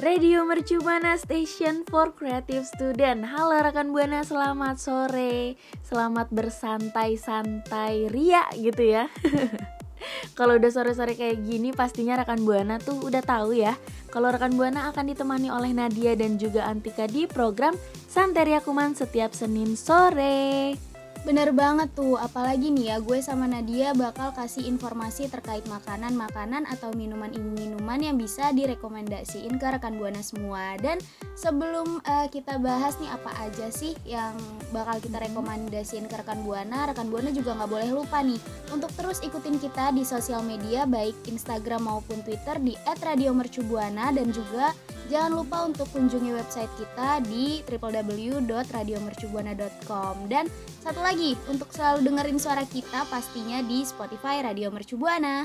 Radio Mercu Buana Station for Creative Student. Halo rekan Buana, selamat sore. Selamat bersantai-santai ria gitu ya. Kalau udah sore-sore kayak gini pastinya rekan Buana tuh udah tahu ya Kalau rekan Buana akan ditemani oleh Nadia dan juga Antika di program Santeria Kuman setiap Senin sore Bener banget tuh, apalagi nih ya gue sama Nadia bakal kasih informasi terkait makanan-makanan atau minuman-minuman yang bisa direkomendasiin ke rekan Buana semua. Dan sebelum uh, kita bahas nih apa aja sih yang bakal kita rekomendasiin ke rekan Buana, rekan Buana juga nggak boleh lupa nih untuk terus ikutin kita di sosial media baik Instagram maupun Twitter di @radiomercubuana. Dan juga Jangan lupa untuk kunjungi website kita di www.radiomercubuana.com dan satu lagi untuk selalu dengerin suara kita pastinya di Spotify Radio Mercubuana.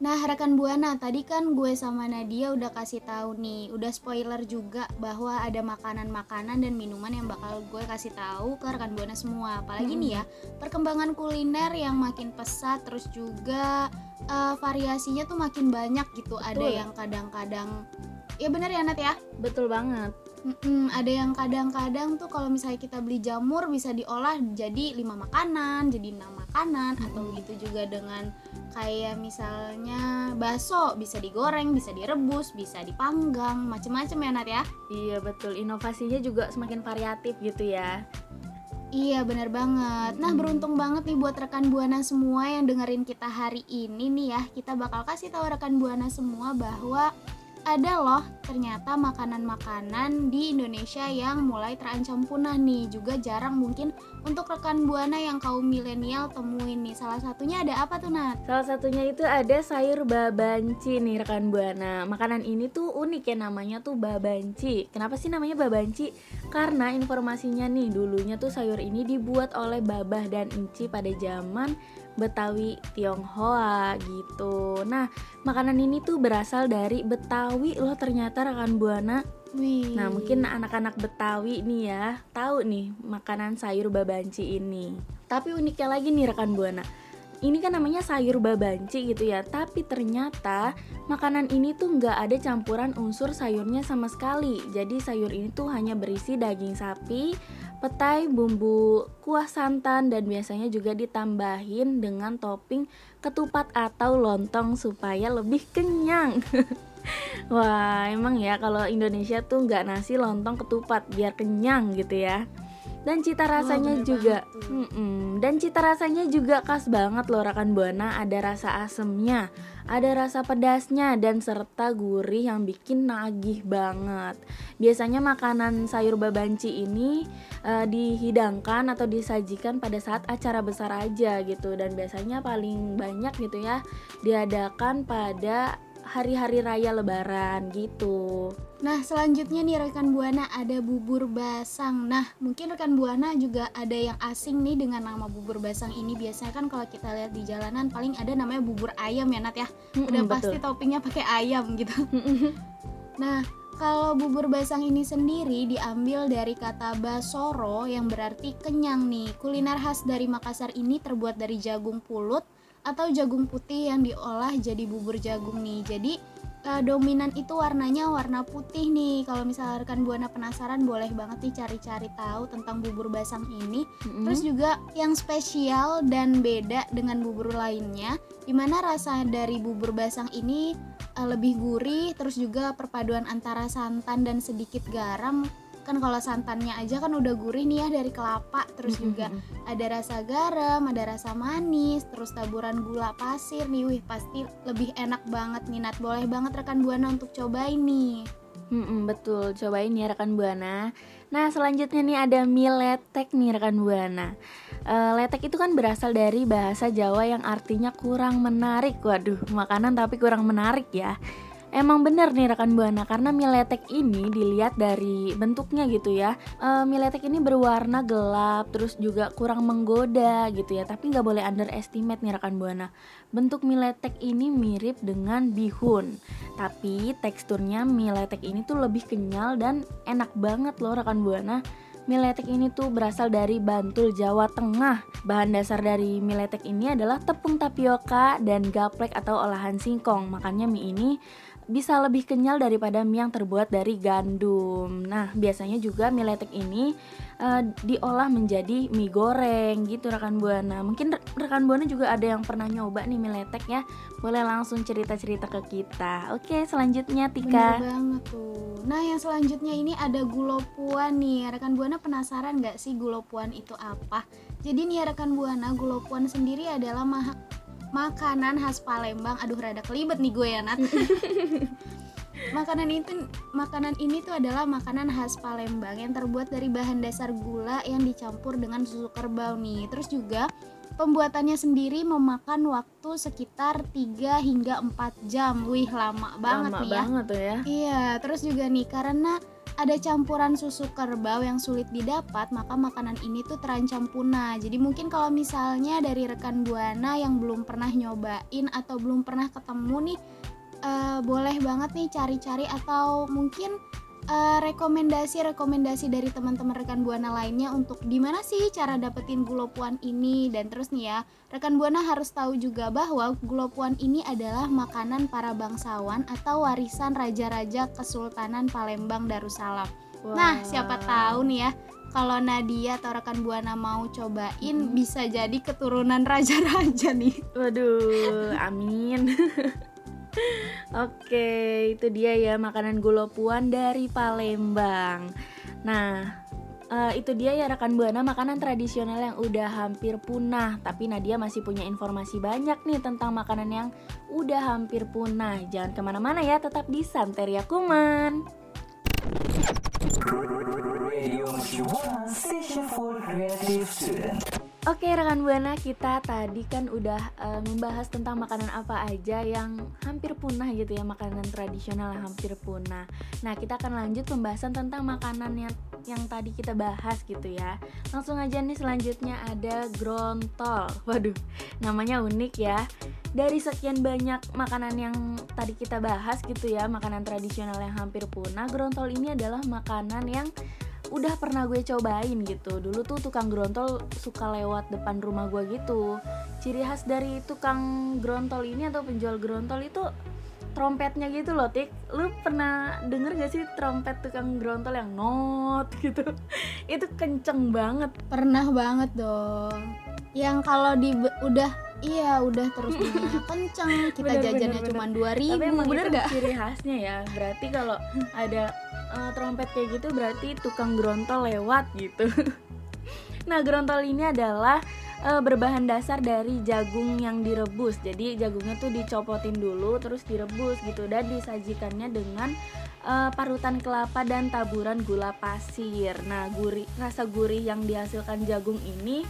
Nah, rekan Buana, tadi kan gue sama Nadia udah kasih tahu nih, udah spoiler juga bahwa ada makanan-makanan dan minuman yang bakal gue kasih tahu ke rekan Buana semua. Apalagi hmm. nih ya, perkembangan kuliner yang makin pesat terus juga uh, variasinya tuh makin banyak gitu. Betul. Ada yang kadang-kadang Ya bener ya Nat ya? Betul banget. Mm-mm, ada yang kadang-kadang tuh kalau misalnya kita beli jamur bisa diolah jadi lima makanan, jadi enam makanan mm-hmm. atau gitu juga dengan kayak misalnya bakso bisa digoreng, bisa direbus, bisa dipanggang, macem-macem ya Nat ya? Iya betul, inovasinya juga semakin variatif gitu ya. Iya bener banget Nah beruntung banget nih buat rekan Buana semua yang dengerin kita hari ini nih ya Kita bakal kasih tahu rekan Buana semua bahwa ada loh ternyata makanan-makanan di Indonesia yang mulai terancam punah nih juga jarang mungkin untuk rekan buana yang kaum milenial temuin nih salah satunya ada apa tuh Nat? Salah satunya itu ada sayur babanci nih rekan buana makanan ini tuh unik ya namanya tuh babanci kenapa sih namanya babanci? Karena informasinya nih dulunya tuh sayur ini dibuat oleh babah dan enci pada zaman Betawi Tionghoa gitu. Nah, makanan ini tuh berasal dari Betawi loh ternyata rekan Buana. Wih. Nah, mungkin anak-anak Betawi nih ya tahu nih makanan sayur babanci ini. Tapi uniknya lagi nih rekan Buana. Ini kan namanya sayur babanci gitu ya, tapi ternyata makanan ini tuh nggak ada campuran unsur sayurnya sama sekali. Jadi sayur ini tuh hanya berisi daging sapi, petai, bumbu kuah santan dan biasanya juga ditambahin dengan topping ketupat atau lontong supaya lebih kenyang. Wah, emang ya kalau Indonesia tuh nggak nasi lontong ketupat biar kenyang gitu ya dan cita rasanya oh, juga mm -mm, dan cita rasanya juga khas banget loh rekan buana. Ada rasa asemnya ada rasa pedasnya dan serta gurih yang bikin nagih banget. Biasanya makanan sayur babanci ini uh, dihidangkan atau disajikan pada saat acara besar aja gitu. Dan biasanya paling banyak gitu ya diadakan pada hari-hari raya lebaran gitu. Nah, selanjutnya nih rekan Buana ada bubur basang. Nah, mungkin rekan Buana juga ada yang asing nih dengan nama bubur basang ini. Biasanya kan kalau kita lihat di jalanan paling ada namanya bubur ayam ya Nat ya. Udah mm pasti toppingnya pakai ayam gitu. nah, kalau bubur basang ini sendiri diambil dari kata basoro yang berarti kenyang nih. Kuliner khas dari Makassar ini terbuat dari jagung pulut, atau jagung putih yang diolah jadi bubur jagung nih. Jadi uh, dominan itu warnanya warna putih nih. Kalau misalkan buana penasaran boleh banget nih cari-cari tahu tentang bubur basang ini. Mm-hmm. Terus juga yang spesial dan beda dengan bubur lainnya, di mana rasa dari bubur basang ini uh, lebih gurih, terus juga perpaduan antara santan dan sedikit garam kan kalau santannya aja kan udah gurih nih ya dari kelapa terus juga ada rasa garam ada rasa manis terus taburan gula pasir nih wih pasti lebih enak banget nih Nat boleh banget rekan buana untuk cobain nih Hmm, betul, cobain ya rekan Buana. Nah, selanjutnya nih ada mie letek nih rekan Buana. Uh, letek itu kan berasal dari bahasa Jawa yang artinya kurang menarik. Waduh, makanan tapi kurang menarik ya. Emang bener nih rekan buana karena mie letek ini dilihat dari bentuknya gitu ya. E, mie letek ini berwarna gelap, terus juga kurang menggoda gitu ya. Tapi nggak boleh underestimate nih rekan buana. Bentuk mie letek ini mirip dengan bihun, tapi teksturnya mie letek ini tuh lebih kenyal dan enak banget loh rekan buana. Mie letek ini tuh berasal dari Bantul, Jawa Tengah. Bahan dasar dari mie letek ini adalah tepung tapioka dan gaplek atau olahan singkong. Makanya mie ini bisa lebih kenyal daripada mie yang terbuat dari gandum. Nah, biasanya juga mie letek ini uh, diolah menjadi mie goreng gitu rekan buana. Mungkin rekan buana juga ada yang pernah nyoba nih mie letek ya. Boleh langsung cerita-cerita ke kita. Oke, selanjutnya Tika. Bener banget tuh. Nah, yang selanjutnya ini ada gulopuan nih. Rekan buana penasaran nggak sih gulopuan itu apa? Jadi nih rekan buana, gulopuan sendiri adalah makanan khas Palembang. Aduh rada kelibet nih gue ya Nat. Makanan itu makanan ini tuh adalah makanan khas Palembang yang terbuat dari bahan dasar gula yang dicampur dengan susu kerbau nih. Terus juga pembuatannya sendiri memakan waktu sekitar 3 hingga 4 jam. Wih lama banget lama nih ya. banget tuh ya. Iya terus juga nih karena ada campuran susu kerbau yang sulit didapat, maka makanan ini tuh terancam punah. Jadi mungkin kalau misalnya dari rekan Buana yang belum pernah nyobain atau belum pernah ketemu nih, uh, boleh banget nih cari-cari atau mungkin rekomendasi-rekomendasi uh, dari teman-teman rekan buana lainnya untuk gimana sih cara dapetin gulopuan ini dan terus nih ya rekan buana harus tahu juga bahwa gulopuan ini adalah makanan para bangsawan atau warisan raja-raja Kesultanan Palembang Darussalam. Wow. Nah siapa tahu nih ya kalau Nadia atau rekan buana mau cobain hmm. bisa jadi keturunan raja-raja nih. Waduh, amin. Oke, itu dia ya makanan gulopuan dari Palembang. Nah, uh, itu dia ya rekan buana makanan tradisional yang udah hampir punah. Tapi Nadia masih punya informasi banyak nih tentang makanan yang udah hampir punah. Jangan ke mana-mana ya, tetap di Santeria Kuman. Oke rekan buana kita tadi kan udah uh, membahas tentang makanan apa aja yang hampir punah gitu ya makanan tradisional hampir punah. Nah kita akan lanjut pembahasan tentang makanan yang yang tadi kita bahas gitu ya. Langsung aja nih selanjutnya ada grontol. Waduh namanya unik ya. Dari sekian banyak makanan yang tadi kita bahas gitu ya makanan tradisional yang hampir punah, grontol ini adalah makanan yang udah pernah gue cobain gitu. Dulu tuh tukang grontol suka lewat depan rumah gue gitu. Ciri khas dari tukang grontol ini atau penjual grontol itu trompetnya gitu loh tik. Lu pernah denger gak sih trompet tukang grontol yang not gitu? Itu kenceng banget. Pernah banget dong. Yang kalau di udah iya udah terus kenceng. Kita bener, jajannya cuma dua ribu tapi emang bener gak ciri khasnya ya. Berarti kalau ada uh, trompet kayak gitu berarti tukang grontol lewat gitu. nah, grontol ini adalah uh, berbahan dasar dari jagung yang direbus. Jadi jagungnya tuh dicopotin dulu terus direbus gitu dan disajikannya dengan uh, parutan kelapa dan taburan gula pasir. Nah, gurih rasa gurih yang dihasilkan jagung ini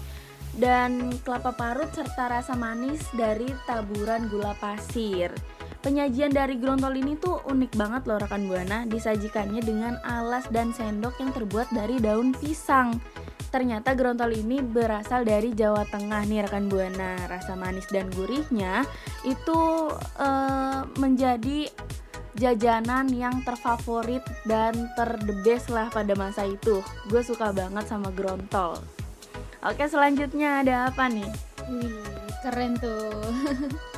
dan kelapa parut serta rasa manis dari taburan gula pasir. Penyajian dari grontol ini tuh unik banget loh rekan Buana, disajikannya dengan alas dan sendok yang terbuat dari daun pisang. Ternyata grontol ini berasal dari Jawa Tengah nih rekan Buana. Rasa manis dan gurihnya itu uh, menjadi jajanan yang terfavorit dan terdebes lah pada masa itu. Gue suka banget sama grontol. Oke selanjutnya ada apa nih? Wih, keren tuh.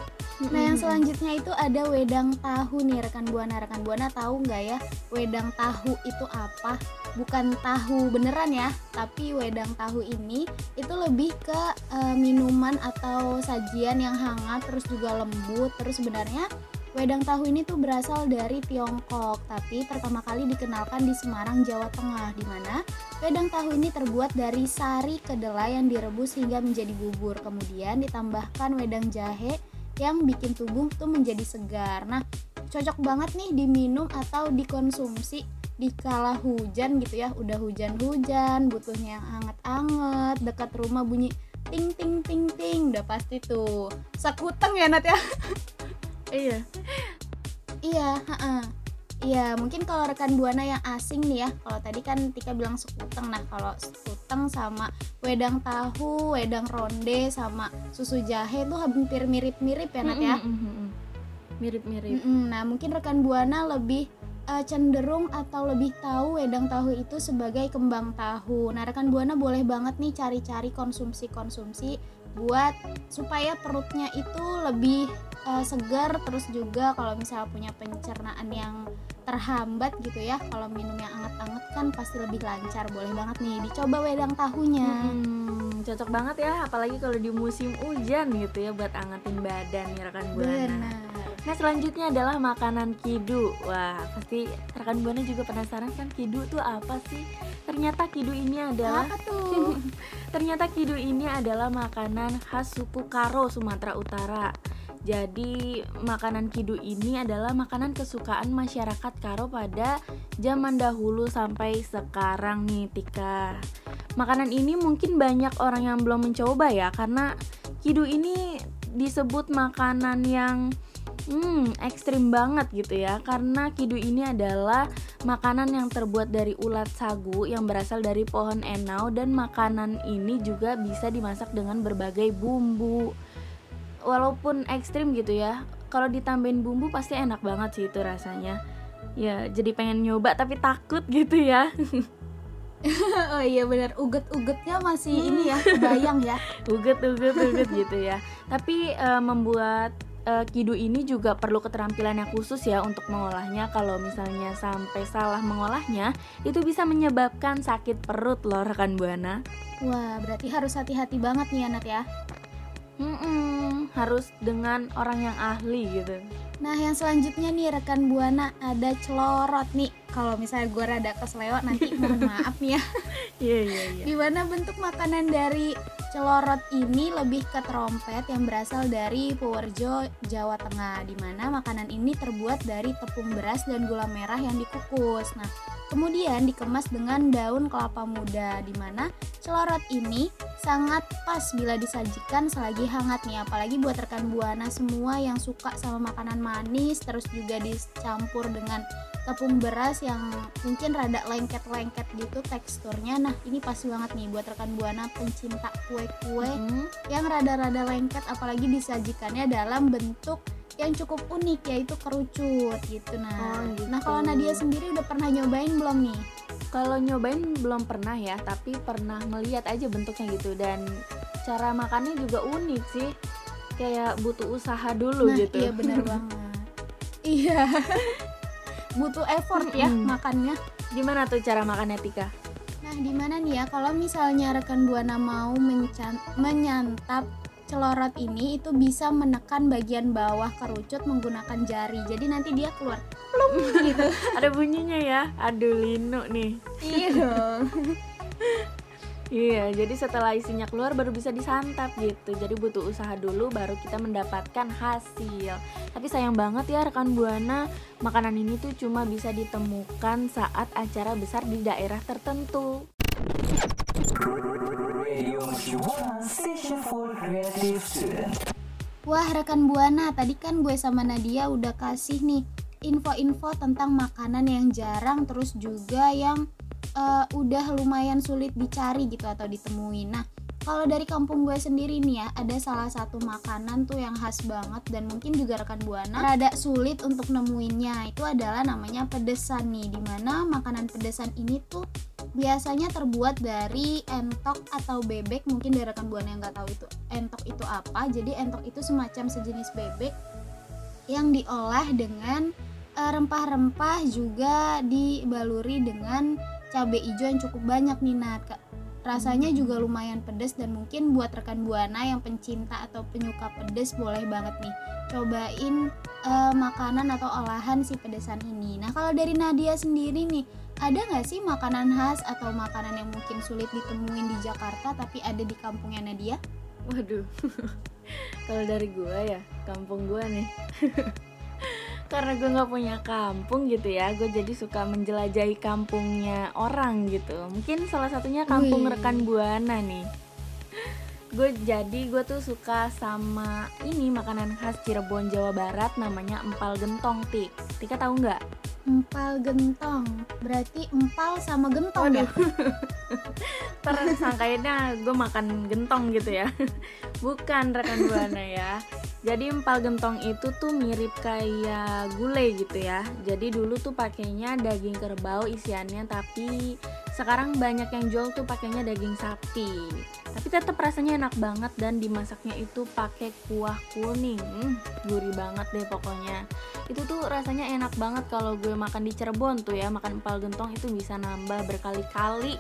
Nah yang selanjutnya itu ada wedang tahu nih rekan buana rekan buana tahu nggak ya wedang tahu itu apa? Bukan tahu beneran ya, tapi wedang tahu ini itu lebih ke uh, minuman atau sajian yang hangat terus juga lembut terus sebenarnya Wedang tahu ini tuh berasal dari Tiongkok, tapi pertama kali dikenalkan di Semarang, Jawa Tengah, di mana wedang tahu ini terbuat dari sari kedelai yang direbus hingga menjadi bubur. Kemudian ditambahkan wedang jahe yang bikin tubuh tuh menjadi segar. Nah, cocok banget nih diminum atau dikonsumsi di kala hujan gitu ya. Udah hujan-hujan, butuhnya yang hangat-hangat, dekat rumah bunyi ting ting ting ting, udah pasti tuh sekuteng ya Nat ya. iya. Iya, heeh. Iya, mungkin kalau rekan buana yang asing nih ya, kalau tadi kan Tika bilang sekuteng, nah kalau sekuteng sama wedang tahu, wedang ronde sama susu jahe itu hampir mirip-mirip ya Nat ya. Mirip-mirip. Nah, mungkin rekan buana lebih eh, cenderung atau lebih tahu wedang tahu itu sebagai kembang tahu. Nah, rekan buana boleh banget nih cari-cari konsumsi-konsumsi buat supaya perutnya itu lebih eh, segar terus juga kalau misalnya punya pencernaan yang terhambat gitu ya kalau minum yang anget-anget kan pasti lebih lancar boleh banget nih dicoba wedang tahunya Hmm, cocok banget ya, apalagi kalau di musim hujan gitu ya buat angetin badan ya rekan buana. Nah selanjutnya adalah makanan kidu. Wah pasti rekan buana juga penasaran kan kidu tuh apa sih? Ternyata kidu ini adalah apa tuh ternyata kidu ini adalah makanan khas suku Karo Sumatera Utara. Jadi makanan kidu ini adalah makanan kesukaan masyarakat Karo pada zaman dahulu sampai sekarang nih Tika. Makanan ini mungkin banyak orang yang belum mencoba ya karena kidu ini disebut makanan yang hmm, ekstrim banget gitu ya karena kidu ini adalah makanan yang terbuat dari ulat sagu yang berasal dari pohon enau dan makanan ini juga bisa dimasak dengan berbagai bumbu walaupun ekstrim gitu ya kalau ditambahin bumbu pasti enak banget sih itu rasanya. Ya jadi pengen nyoba tapi takut gitu ya. Oh iya benar uget-ugetnya masih ini ya kebayang ya. Uget uget uget gitu ya. Tapi eh, membuat eh, kidu ini juga perlu keterampilan yang khusus ya untuk mengolahnya. Kalau misalnya sampai salah mengolahnya itu bisa menyebabkan sakit perut loh rekan buana. Wah berarti harus hati-hati banget nih Anat ya Mm-mm, harus dengan orang yang ahli gitu. Nah yang selanjutnya nih rekan buana ada celorot nih. Kalau misalnya gue rada keselewat nanti mohon maaf nih ya. Iya iya iya. Di mana bentuk makanan dari celorot ini lebih ke trompet yang berasal dari Purworejo, Jawa Tengah Di mana makanan ini terbuat dari tepung beras dan gula merah yang dikukus. Nah kemudian dikemas dengan daun kelapa muda Di mana celorot ini sangat pas bila disajikan selagi hangat nih apalagi buat rekan buana semua yang suka sama makanan manis terus juga dicampur dengan tepung beras yang mungkin rada lengket-lengket gitu teksturnya. Nah ini pas banget nih buat rekan buana pencinta kue-kue Mm, yang rada-rada lengket apalagi disajikannya dalam bentuk yang cukup unik yaitu kerucut gitu. Nah Oh, gitu. nah kalau Nadia sendiri udah pernah nyobain belum nih? Kalau nyobain belum pernah ya, tapi pernah melihat aja bentuknya gitu. Dan cara makannya juga unik sih. Kayak butuh usaha dulu nah gitu. iya bener banget. Iya butuh effort ya Mm-mm. makannya Gimana tuh cara makannya Tika? Nah, di mana nih ya kalau misalnya rekan Buana mau mencan- menyantap celorot ini itu bisa menekan bagian bawah kerucut menggunakan jari. Jadi nanti dia keluar plum gitu. Ada bunyinya ya. Aduh lino nih. iya dong. Iya, jadi setelah isinya keluar baru bisa disantap gitu. Jadi butuh usaha dulu baru kita mendapatkan hasil. Tapi sayang banget ya rekan Buana, makanan ini tuh cuma bisa ditemukan saat acara besar di daerah tertentu. Wah, rekan Buana, tadi kan gue sama Nadia udah kasih nih info-info tentang makanan yang jarang terus juga yang eh, udah lumayan sulit dicari gitu atau ditemuin. Nah, kalau dari kampung gue sendiri nih ya, ada salah satu makanan tuh yang khas banget dan mungkin juga rekan Buana rada sulit untuk nemuinnya. Itu adalah namanya pedesan nih, di mana makanan pedesan ini tuh biasanya terbuat dari entok atau bebek. Mungkin dari rekan buana yang nggak tahu itu entok itu apa. Jadi entok itu semacam sejenis bebek yang diolah dengan eh, rempah-rempah juga dibaluri dengan cabai hijau yang cukup banyak nih. Nat rasanya juga lumayan pedas dan mungkin buat rekan buana yang pencinta atau penyuka pedas boleh banget nih cobain eh, makanan atau olahan si pedesan ini nah kalau dari Nadia sendiri nih ada nggak sih makanan khas atau makanan yang mungkin sulit ditemuin di Jakarta tapi ada di kampungnya Nadia? Waduh. Kalau dari gua ya, kampung gua nih. Karena gue nggak punya kampung gitu ya, gue jadi suka menjelajahi kampungnya orang gitu. Mungkin salah satunya kampung Wih. rekan buana nih. gue jadi gue tuh suka sama ini makanan khas Cirebon Jawa Barat namanya empal gentong tik Tika tahu nggak Empal gentong. Berarti empal sama gentong ya? tersangkainnya gue makan gentong gitu ya bukan rekan buana ya jadi empal gentong itu tuh mirip kayak gulai gitu ya jadi dulu tuh pakainya daging kerbau isiannya tapi sekarang banyak yang jual tuh pakainya daging sapi. Tapi tetap rasanya enak banget dan dimasaknya itu pakai kuah kuning. Hmm, gurih banget deh pokoknya. Itu tuh rasanya enak banget kalau gue makan di Cirebon tuh ya makan empal gentong itu bisa nambah berkali-kali.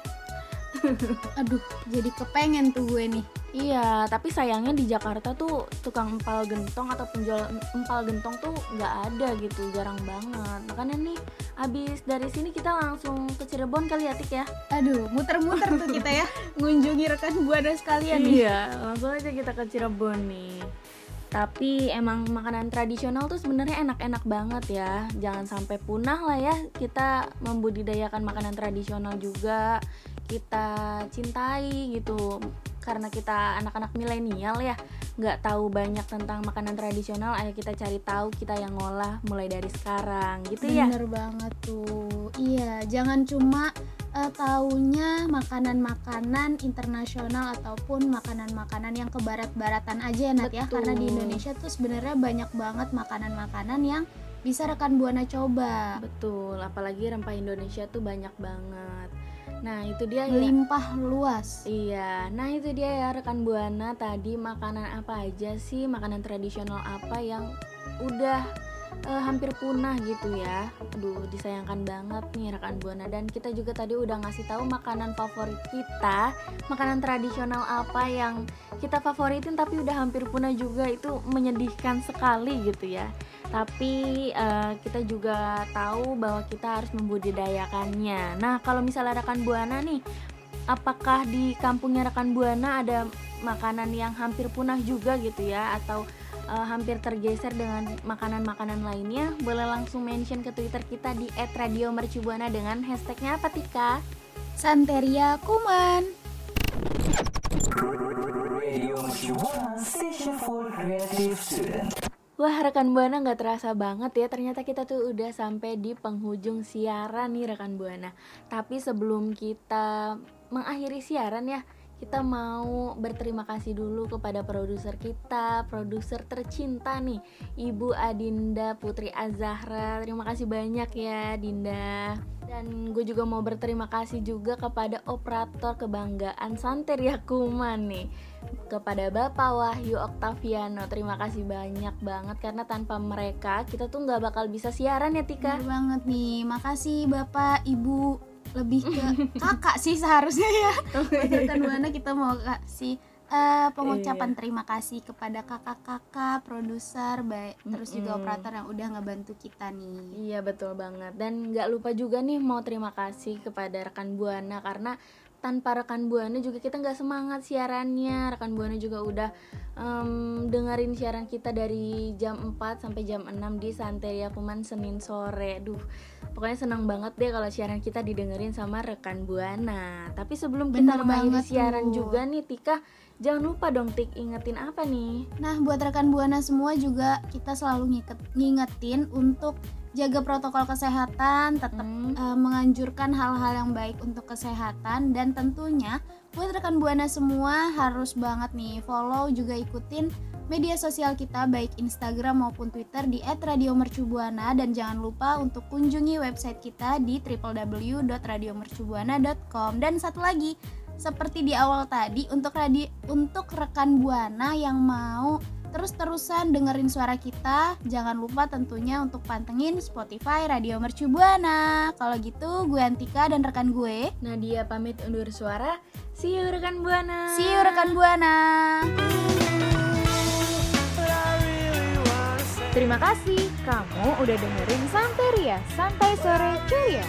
Aduh, jadi kepengen tuh gue nih. Iya, tapi sayangnya di Jakarta tuh tukang empal gentong atau penjual empal gentong tuh nggak ada gitu, jarang banget. Makanya nih, abis dari sini kita langsung ke Cirebon kali ya, Tik ya? Aduh, muter-muter tuh kita ya ngunjungi rekan buana sekalian nih. Iya, langsung aja kita ke Cirebon nih. Tapi emang makanan tradisional tuh sebenarnya enak-enak banget ya. Jangan sampai punah lah ya. Kita membudidayakan makanan tradisional juga. Kita cintai gitu. Karena kita anak-anak milenial ya, nggak tahu banyak tentang makanan tradisional. Ayo kita cari tahu, kita yang ngolah mulai dari sekarang, gitu ya. Bener banget tuh. Iya, jangan cuma eh, taunya makanan-makanan internasional ataupun makanan-makanan yang ke barat-baratan aja ya Nat ya. Karena di Indonesia tuh sebenarnya banyak banget makanan-makanan yang bisa rekan buana coba. Betul, apalagi rempah Indonesia tuh banyak banget. Nah, itu dia ya. Melimpah luas. Iya, nah itu dia ya rekan buana tadi makanan apa aja sih makanan tradisional apa yang udah eh, hampir punah gitu ya. Aduh, disayangkan banget nih rekan buana dan kita juga tadi udah ngasih tahu makanan favorit kita, makanan tradisional apa yang kita favoritin tapi udah hampir punah juga itu menyedihkan sekali gitu ya. Tapi eh, kita juga tahu bahwa kita harus membudidayakannya. Nah, kalau misalnya rekan buana nih apakah di kampungnya rekan buana ada makanan yang hampir punah juga gitu ya atau eh, hampir tergeser dengan makanan-makanan lainnya boleh langsung mention ke twitter kita di @radiomercubuana dengan hashtagnya apa Tika Santeria Kuman. Radio Mercubuana Station for Creative Student. Wah rekan buana nggak terasa banget ya ternyata kita tuh udah sampai di penghujung siaran nih rekan buana tapi sebelum kita mengakhiri siaran ya kita mau berterima kasih dulu kepada produser kita, produser tercinta nih, Ibu Adinda Putri Azahra. Terima kasih banyak ya, Dinda. Dan gue juga mau berterima kasih juga kepada operator kebanggaan Santeria Kuman nih, kepada Bapak Wahyu Oktaviano. Terima kasih banyak banget karena tanpa mereka kita tuh nggak bakal bisa siaran ya Tika. Bener banget nih. Makasih Bapak, Ibu. Lebih ke kakak sih seharusnya ya. Buat rekan buana kita mau kasih eh, pengucapan terima kasih kepada kakak-kakak, produser, baik terus juga operator yang udah ngebantu kita nih. Iya betul banget dan nggak lupa juga nih mau terima kasih kepada rekan buana karena tanpa rekan buana juga kita nggak semangat siarannya. Rekan buana juga udah em, dengerin siaran kita dari jam 4 sampai jam 6 di Santeria Kuman Senin sore. Duh pokoknya senang banget deh kalau siaran kita didengerin sama rekan buana. Tapi sebelum kita mengakhiri siaran tuh. juga nih Tika jangan lupa dong Tik ingetin apa nih? Nah, buat rekan buana semua juga kita selalu ngingetin untuk jaga protokol kesehatan, tetap Hmm. eh, menganjurkan hal-hal yang baik untuk kesehatan dan tentunya buat rekan buana semua harus banget nih follow juga ikutin media sosial kita baik Instagram maupun Twitter di @radiomercubuana dan jangan lupa untuk kunjungi website kita di www.radiomercubuana.com dan satu lagi seperti di awal tadi untuk radi untuk rekan buana yang mau terus-terusan dengerin suara kita. Jangan lupa tentunya untuk pantengin Spotify Radio Mercu Buana. Kalau gitu gue Antika dan rekan gue. Nadia pamit undur suara. See you rekan buana. See you rekan buana. Terima kasih. Kamu udah dengerin Santeria, Santai Sore Ceria.